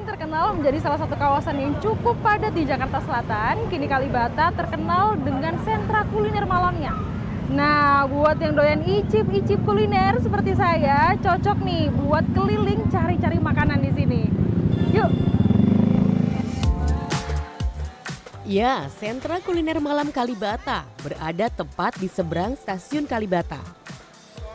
lain terkenal menjadi salah satu kawasan yang cukup padat di Jakarta Selatan, kini Kalibata terkenal dengan sentra kuliner malamnya. Nah, buat yang doyan icip-icip kuliner seperti saya, cocok nih buat keliling cari-cari makanan di sini. Yuk, Ya, sentra kuliner malam Kalibata berada tepat di seberang stasiun Kalibata.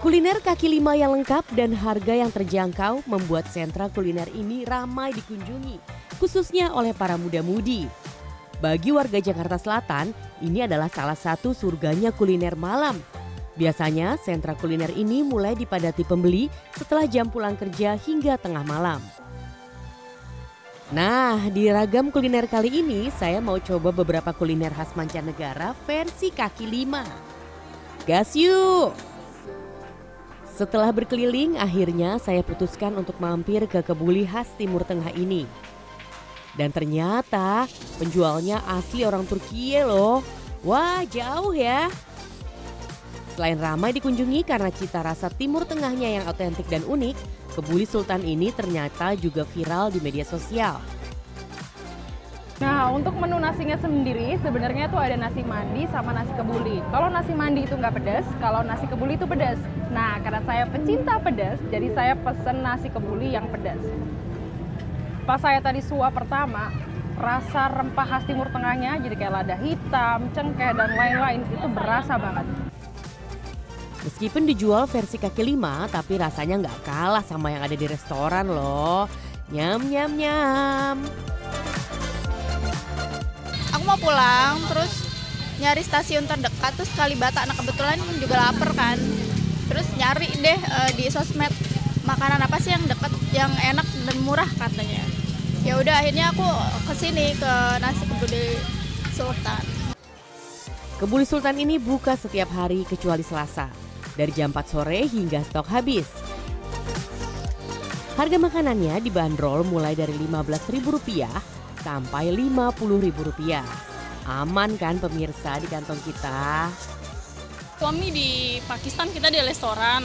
Kuliner kaki lima yang lengkap dan harga yang terjangkau membuat sentra kuliner ini ramai dikunjungi, khususnya oleh para muda-mudi. Bagi warga Jakarta Selatan, ini adalah salah satu surganya kuliner malam. Biasanya sentra kuliner ini mulai dipadati pembeli setelah jam pulang kerja hingga tengah malam. Nah, di ragam kuliner kali ini saya mau coba beberapa kuliner khas mancanegara versi kaki lima. Gas yuk! Setelah berkeliling, akhirnya saya putuskan untuk mampir ke kebuli khas Timur Tengah ini. Dan ternyata penjualnya asli orang Turkiye loh. Wah, jauh ya. Selain ramai dikunjungi karena cita rasa Timur Tengahnya yang otentik dan unik, kebuli Sultan ini ternyata juga viral di media sosial. Nah, untuk menu nasinya sendiri sebenarnya tuh ada nasi mandi sama nasi kebuli. Kalau nasi mandi itu nggak pedas, kalau nasi kebuli itu pedas. Nah, karena saya pecinta pedas, jadi saya pesen nasi kebuli yang pedas. Pas saya tadi suap pertama, rasa rempah khas Timur Tengahnya jadi kayak lada hitam, cengkeh, dan lain-lain itu berasa banget. Meskipun dijual versi kaki lima, tapi rasanya nggak kalah sama yang ada di restoran loh. Nyam nyam nyam mau pulang terus nyari stasiun terdekat terus Kalibata nah kebetulan juga lapar kan. Terus nyari deh uh, di sosmed makanan apa sih yang dekat yang enak dan murah katanya. Ya udah akhirnya aku ke sini ke nasi kebuli Sultan. Kebuli Sultan ini buka setiap hari kecuali Selasa. Dari jam 4 sore hingga stok habis. Harga makanannya dibanderol mulai dari Rp15.000 sampai Rp50.000. Aman kan pemirsa di kantong kita? Suami di Pakistan kita di restoran.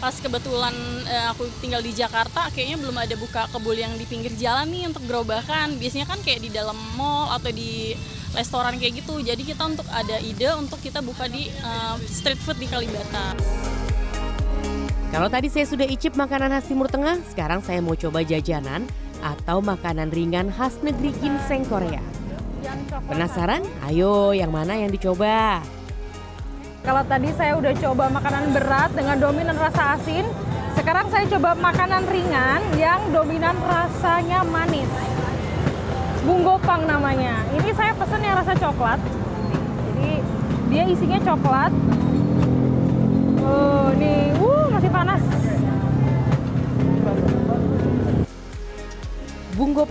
Pas kebetulan eh, aku tinggal di Jakarta, kayaknya belum ada buka kebul yang di pinggir jalan nih untuk gerobakan. Biasanya kan kayak di dalam mall atau di restoran kayak gitu. Jadi kita untuk ada ide untuk kita buka di uh, street food di Kalibata. Kalau tadi saya sudah icip makanan khas Timur Tengah, sekarang saya mau coba jajanan atau makanan ringan khas negeri ginseng Korea. Penasaran? Ayo, yang mana yang dicoba? Kalau tadi saya udah coba makanan berat dengan dominan rasa asin, sekarang saya coba makanan ringan yang dominan rasanya manis. Bunggopang namanya. Ini saya pesen yang rasa coklat. Jadi dia isinya coklat. Uh,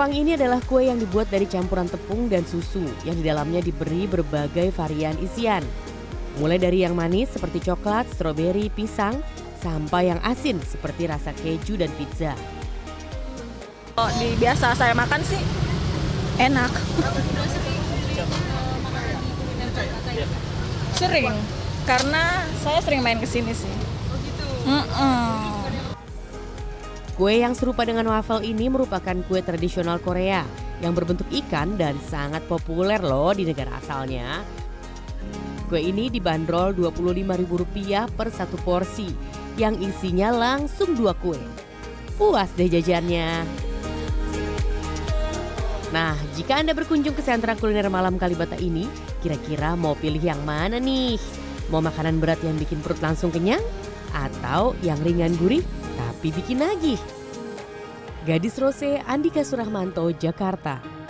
Bunggopang ini adalah kue yang dibuat dari campuran tepung dan susu yang di dalamnya diberi berbagai varian isian. Mulai dari yang manis seperti coklat, stroberi, pisang, sampai yang asin seperti rasa keju dan pizza. Oh, di biasa saya makan sih enak. Sering, karena saya sering main ke sini sih. Mm -mm. Kue yang serupa dengan waffle ini merupakan kue tradisional Korea yang berbentuk ikan dan sangat populer loh di negara asalnya. Kue ini dibanderol Rp25.000 per satu porsi yang isinya langsung dua kue. Puas deh jajannya. Nah, jika Anda berkunjung ke sentra kuliner malam Kalibata ini, kira-kira mau pilih yang mana nih? Mau makanan berat yang bikin perut langsung kenyang? Atau yang ringan gurih tapi bikin nagih. Gadis Rose, Andika Surahmanto, Jakarta.